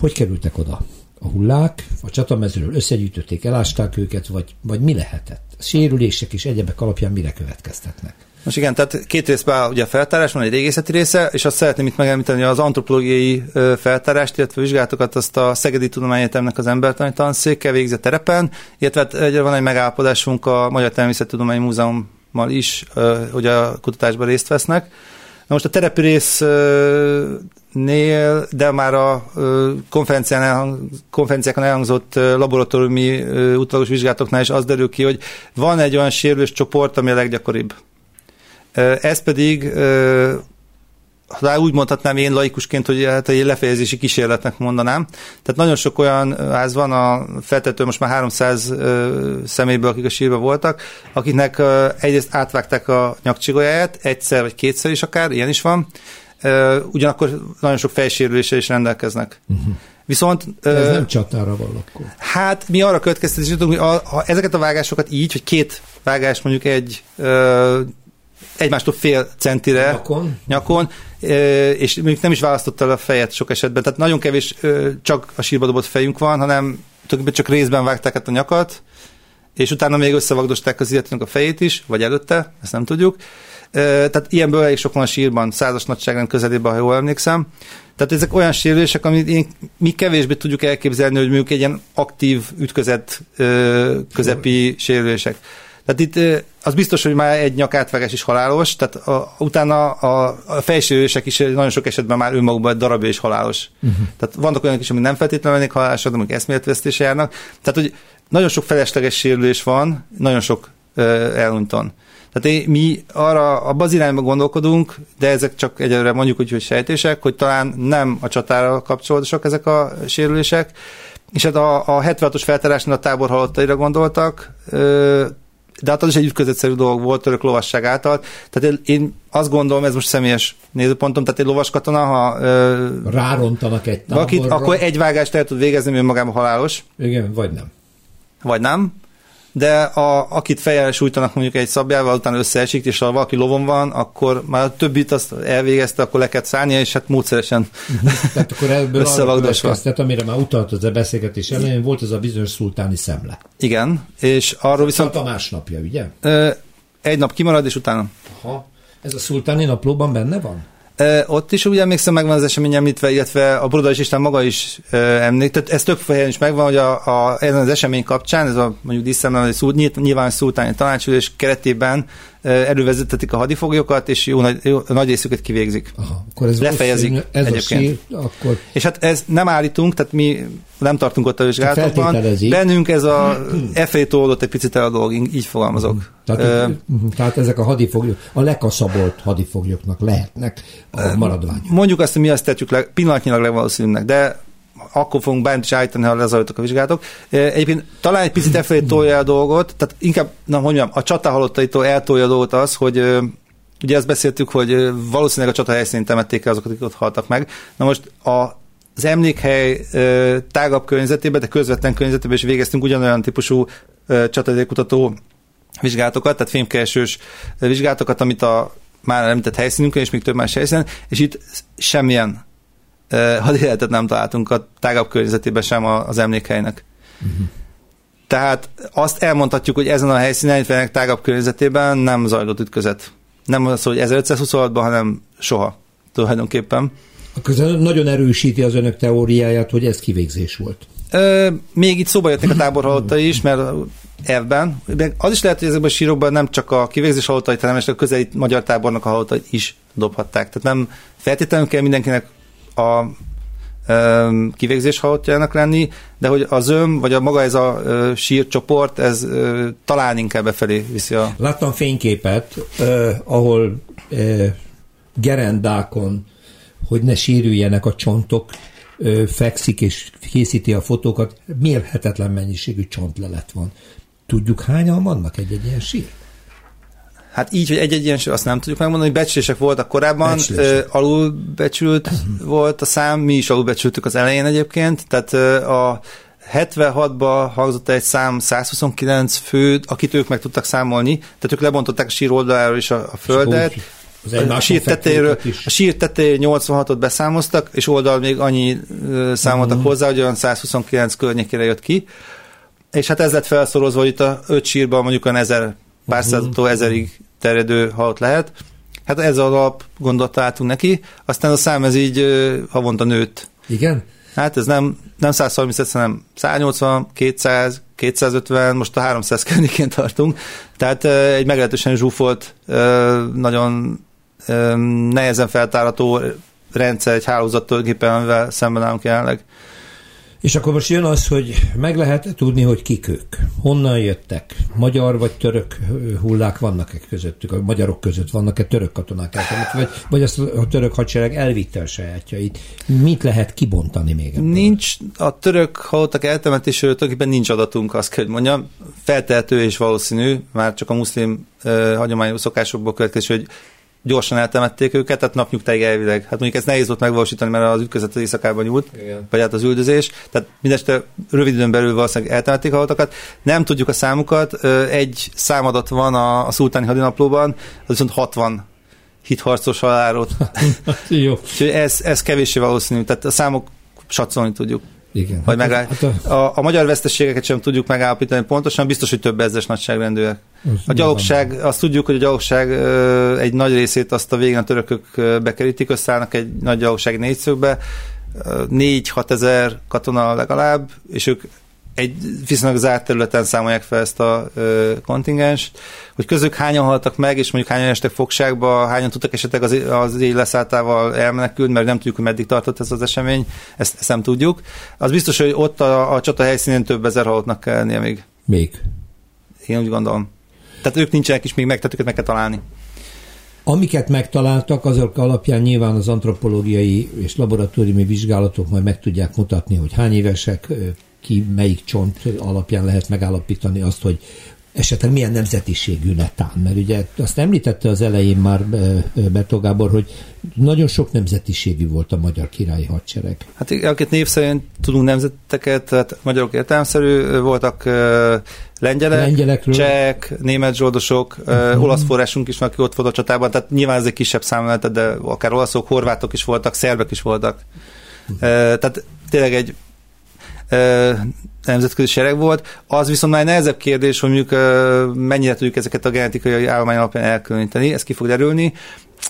Hogy kerültek oda? A hullák a csatamezről összegyűjtötték, elásták őket, vagy, vagy mi lehetett? Sérülések és egyebek alapján mire következtetnek? Most igen, tehát két részben áll ugye a feltárás, van egy régészeti része, és azt szeretném itt megemlíteni az antropológiai feltárást, illetve vizsgálatokat azt a Szegedi Tudományegyetemnek az embertani tanszékkel végzett terepen, illetve hát van egy megállapodásunk a Magyar Természettudományi Múzeummal is, hogy a kutatásban részt vesznek. Na most a terepi résznél, de már a konferencián konferenciákon elhangzott laboratóriumi utolagos vizsgálatoknál is az derül ki, hogy van egy olyan sérülés csoport, ami a leggyakoribb ez pedig ha úgy mondhatnám én laikusként, hogy hát egy lefejezési kísérletnek mondanám. Tehát nagyon sok olyan ház van, a feltető most már 300 személyből, akik a sírba voltak, akiknek egyrészt átvágták a nyakcsigolyáját, egyszer vagy kétszer is akár, ilyen is van, ugyanakkor nagyon sok fejsérüléssel is rendelkeznek. Uh-huh. Viszont... Ez uh, nem csatára van akkor. Hát mi arra következtetésünk, hogy a, a, ezeket a vágásokat így, hogy két vágás mondjuk egy uh, egymástól fél centire nyakon, nyakon és mondjuk nem is választotta el a fejet sok esetben, tehát nagyon kevés csak a sírba dobott fejünk van, hanem csak részben vágták át a nyakat, és utána még összevagdosták az illetőnek a fejét is, vagy előtte, ezt nem tudjuk. Tehát ilyenből elég sok van a sírban, százas nagyságrend közelében, ha jól emlékszem. Tehát ezek olyan sérülések, amit én, mi kevésbé tudjuk elképzelni, hogy mondjuk egy ilyen aktív ütközet közepi sérülések. Tehát itt az biztos, hogy már egy nyakátvágás is halálos, tehát a, utána a, a fejsérülések is nagyon sok esetben már önmagukban egy darabja is halálos. Uh-huh. Tehát vannak olyanok is, amik nem feltétlenül lennék halálosok, de amik eszméletvesztése járnak. Tehát, hogy nagyon sok felesleges sérülés van, nagyon sok uh, elunton. Tehát én, mi arra a az irányba gondolkodunk, de ezek csak egyelőre mondjuk úgy, hogy sejtések, hogy talán nem a csatára kapcsolódósak ezek a sérülések, és hát a, a 76-os feltárásnál a tábor halottaira gondoltak, de hát az is egy ütközetszerű dolog volt török lovasság által. Tehát én azt gondolom, ez most személyes nézőpontom, tehát egy lovas katona, ha rárontanak egy táborra, valakit, akkor egy vágást el tud végezni, mert magában halálos. Igen, vagy nem. Vagy nem de a, akit fejjel sújtanak mondjuk egy szabjával, utána összeesik, és ha valaki lovon van, akkor már a többit azt elvégezte, akkor le kell szállnia, és hát módszeresen. [laughs] Tehát akkor ebből arra amire már utalt az a beszélgetés elején, volt ez a bizonyos szultáni szemle. Igen, és arról viszont... a másnapja, ugye? Egy nap kimarad, és utána. Aha. Ez a szultáni naplóban benne van? Ott is úgy emlékszem, megvan az esemény említve, illetve a Brodai István maga is emlék. Tehát ez több helyen is megvan, hogy a, a, ezen az esemény kapcsán, ez a mondjuk díszemben, hogy nyilván szultáni tanácsülés keretében elővezetetik a hadifoglyokat, és jó nagy, jó, nagy részüket kivégzik. Aha, akkor ez Lefejezik ez egyébként. A sír, akkor... És hát ez nem állítunk, tehát mi nem tartunk ott a vizsgálatokban. Bennünk ez a FA oldott egy picit el a dolog, így fogalmazok. Tehát, uh, tehát ezek a hadifoglyok, a lekaszabolt hadifoglyoknak lehetnek a maradványok. Mondjuk azt, hogy mi azt tetjük le, pillanatnyilag legvalószínűbbnek, de akkor fogunk bármit is állítani, ha lezajlottak a vizsgálatok. Egyébként talán egy picit efelé tolja a dolgot, tehát inkább, na mondjam, a csata halottaitól eltolja a dolgot az, hogy ugye ezt beszéltük, hogy valószínűleg a csata helyszínén temették el azokat, akik ott haltak meg. Na most a az emlékhely tágabb környezetében, de közvetlen környezetében is végeztünk ugyanolyan típusú csatadékutató vizsgálatokat, tehát fémkeresős vizsgálatokat, amit a már említett helyszínünkön, és még több más helyszínen, és itt semmilyen hadéletet nem találtunk a tágabb környezetében sem az emlékhelynek. Uh-huh. Tehát azt elmondhatjuk, hogy ezen a helyszínen, illetve tágabb környezetében nem zajlott ütközet. Nem az, hogy 1526-ban, hanem soha tulajdonképpen. Akkor nagyon erősíti az önök teóriáját, hogy ez kivégzés volt. Ö, még itt szóba jöttek a tábor is, mert elvben. Az is lehet, hogy ezekben a sírokban nem csak a kivégzés halottait, hanem a közeli magyar tábornak a halottait is dobhatták. Tehát nem feltétlenül kell mindenkinek a kivégzés halottjának lenni, de hogy az ön, vagy a maga ez a sírcsoport, ez talán inkább befelé viszi a... Láttam fényképet, uh, ahol uh, gerendákon, hogy ne sírüljenek a csontok, uh, fekszik és készíti a fotókat, mérhetetlen mennyiségű csontlelet van. Tudjuk hányan vannak egy-egy ilyen sír? Hát így, hogy egy-egy ilyen azt nem tudjuk megmondani, becslések voltak korábban, becslések. alulbecsült volt a szám, mi is alulbecsültük az elején egyébként, tehát a 76-ban hangzott egy szám 129 fő, akit ők meg tudtak számolni, tehát ők lebontották a sír oldaláról is a, a földet, a sír tetejéről, a sír tetejéről 86-ot beszámoztak, és oldal még annyi számoltak Mhm. hozzá, hogy olyan 129 környékére jött ki. És hát ez lett felszorozva, hogy itt a öt sírban mondjuk olyan ezer, pár Mhm. századtól ezerig terjedő halott lehet. Hát ez az alap gondolat álltunk neki, aztán a szám ez így havonta nőtt. Igen? Hát ez nem, nem 130, hanem 180, 200, 250, most a 300 környékén tartunk. Tehát egy meglehetősen zsúfolt, nagyon nehezen feltárható rendszer, egy hálózat tulajdonképpen, amivel szemben állunk jelenleg. És akkor most jön az, hogy meg lehet tudni, hogy kik ők. Honnan jöttek? Magyar vagy török ö, hullák vannak-e közöttük? A magyarok között vannak-e török katonák? Vagy, vagy azt a török hadsereg elvitte a sajátjait? Mit lehet kibontani még ebből? Nincs, a török halottak eltemetésről tulajdonképpen nincs adatunk, azt kell, hogy mondjam. Feltehető és valószínű, már csak a muszlim uh, hagyományos szokásokból következik, hogy gyorsan eltemették őket, tehát napnyugtáig elvileg. Hát mondjuk ez nehéz volt megvalósítani, mert az ütközet az éjszakában nyúlt, Igen. vagy hát az üldözés. Tehát mindeste rövid időn belül valószínűleg eltemették a halottakat. Nem tudjuk a számukat. Egy számadat van a, a szultáni hadinaplóban, az viszont 60 hitharcos halálot. [laughs] Jó. Úgyhogy ez, ez kevéssé valószínű. Tehát a számok satszolni tudjuk. Igen. Vagy hát, hát a, a, a magyar veszteségeket sem tudjuk megállapítani pontosan, biztos, hogy több ezres nagyságrendűek. az A gyalogság, azt tudjuk, hogy a gyalogság egy nagy részét azt a végén a törökök bekerítik, összeállnak egy nagy gyalogság négyszögbe, négy-hat ezer katona legalább, és ők egy viszonylag zárt területen számolják fel ezt a ö, kontingenst, hogy közük hányan haltak meg, és mondjuk hányan estek fogságba, hányan tudtak esetleg az, az éj leszálltával elmenekülni, mert nem tudjuk, hogy meddig tartott ez az esemény, ezt, ezt nem tudjuk. Az biztos, hogy ott a, a csata helyszínén több ezer halottnak kell lennie még. még. Én úgy gondolom. Tehát ők nincsenek is még meg, tehát őket meg kell találni. Amiket megtaláltak, azok alapján nyilván az antropológiai és laboratóriumi vizsgálatok majd meg tudják mutatni, hogy hány évesek, ki melyik csont alapján lehet megállapítani azt, hogy esetleg milyen nemzetiségű netán. Mert ugye azt említette az elején már ö, ö, Bertó Gábor, hogy nagyon sok nemzetiségű volt a magyar királyi hadsereg. Hát akit név szerint tudunk nemzeteket, tehát magyarok értelemszerű voltak ö, lengyelek, Lengyelekről. csehek, német zsoldosok, uh-huh. olasz forrásunk is van, aki ott volt a csatában, tehát nyilván ez egy kisebb szám de akár olaszok, horvátok is voltak, szerbek is voltak. Uh-huh. Tehát tényleg egy nemzetközi sereg volt. Az viszont már egy nehezebb kérdés, hogy mondjuk mennyire tudjuk ezeket a genetikai állomány alapján elkülöníteni, ez ki fog derülni.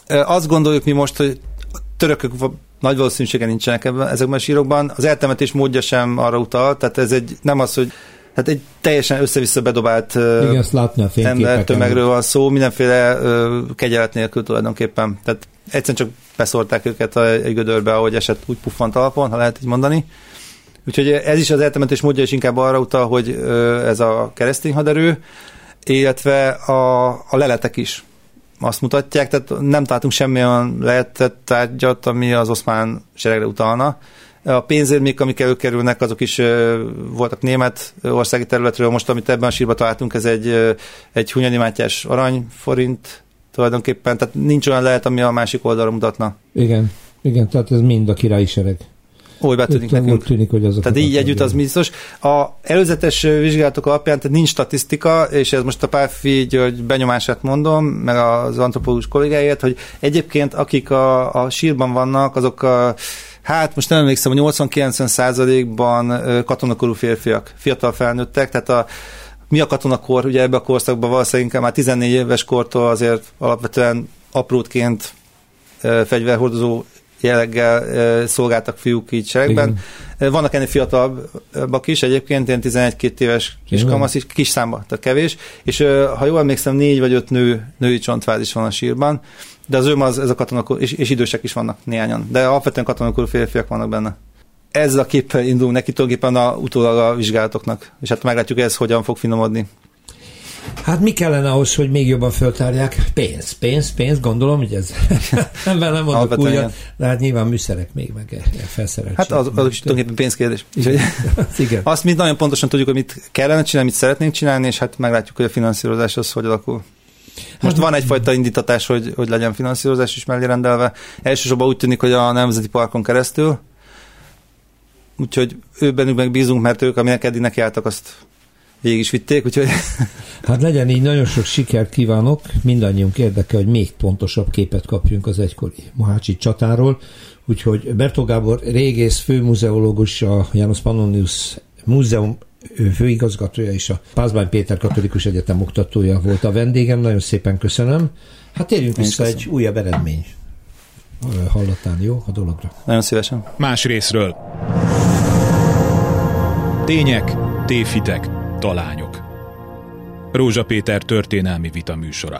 Azt gondoljuk mi most, hogy a törökök nagy valószínűséggel nincsenek ebben, ezekben a sírokban. Az eltemetés módja sem arra utal, tehát ez egy, nem az, hogy hát egy teljesen össze-vissza bedobált Igen, látni a ember tömegről van szó, mindenféle ö, kegyelet nélkül tulajdonképpen. Tehát egyszerűen csak beszórták őket a, egy gödörbe, ahogy esett, úgy puffant alapon, ha lehet így mondani. Úgyhogy ez is az eltemetés módja is inkább arra utal, hogy ez a keresztény haderő, illetve a, a leletek is azt mutatják, tehát nem találtunk semmilyen lehetett tárgyat, ami az oszmán seregre utalna. A pénzérmék, amik előkerülnek, azok is voltak német országi területről. Most, amit ebben a sírban találtunk, ez egy, egy Hunyadi Mátyás aranyforint tulajdonképpen, tehát nincs olyan lehet, ami a másik oldalra mutatna. Igen, igen, tehát ez mind a királyi sereg. Úgy betűnik Úgy nekünk. tűnik, hogy azok Tehát így együtt az biztos. A előzetes vizsgálatok alapján tehát nincs statisztika, és ez most a Pálfi György benyomását mondom, meg az antropológus kollégáért, hogy egyébként akik a, a sírban vannak, azok a Hát most nem emlékszem, hogy 80-90 százalékban katonakorú férfiak, fiatal felnőttek, tehát a, mi a katonakor, ugye ebbe a korszakban valószínűleg már 14 éves kortól azért alapvetően aprótként fegyverhordozó jelleggel szolgáltak fiúk így seregben. Igen. Vannak ennél fiatalabbak is egyébként, ilyen 11-2 éves kiskamasz is, kis számba, tehát kevés, és ha jól emlékszem, négy vagy öt nő, női csontváz is van a sírban, de az őm az, ez a katonakor, és, és idősek is vannak néhányan, de alapvetően katonakorú férfiak vannak benne. Ezzel a képpel indulunk neki tulajdonképpen a, utólag a vizsgálatoknak, és hát meglátjuk ez hogyan fog finomodni. Hát mi kellene ahhoz, hogy még jobban föltárják? Pénz, pénz, pénz, gondolom, hogy ez [laughs] ebben nem újra, igen. de hát nyilván műszerek még, meg e- e felszereltség. Hát az, az is tulajdonképpen pénzkérdés. Úgyhogy [laughs] Igen. azt mi nagyon pontosan tudjuk, hogy mit kellene csinálni, mit szeretnénk csinálni, és hát meglátjuk, hogy a finanszírozás az hogy alakul. Most van egyfajta indítatás, hogy, hogy legyen finanszírozás is mellé rendelve. Elsősorban úgy tűnik, hogy a Nemzeti Parkon keresztül. Úgyhogy ő bennük meg bízunk, mert ők, aminek eddig nekiálltak, azt végig is vitték, úgyhogy... [laughs] Hát legyen így, nagyon sok sikert kívánok, mindannyiunk érdeke, hogy még pontosabb képet kapjunk az egykori Mohácsi csatáról, úgyhogy Bertó Gábor régész, főmuzeológus, a János Pannonius Múzeum főigazgatója és a Pázmány Péter Katolikus Egyetem oktatója volt a vendégem, nagyon szépen köszönöm. Hát térjünk vissza egy újabb eredmény hallottán, jó, a dologra? Nagyon szívesen. Más részről. Tények, tévhitek, talányok. Rózsa Péter történelmi vita műsora.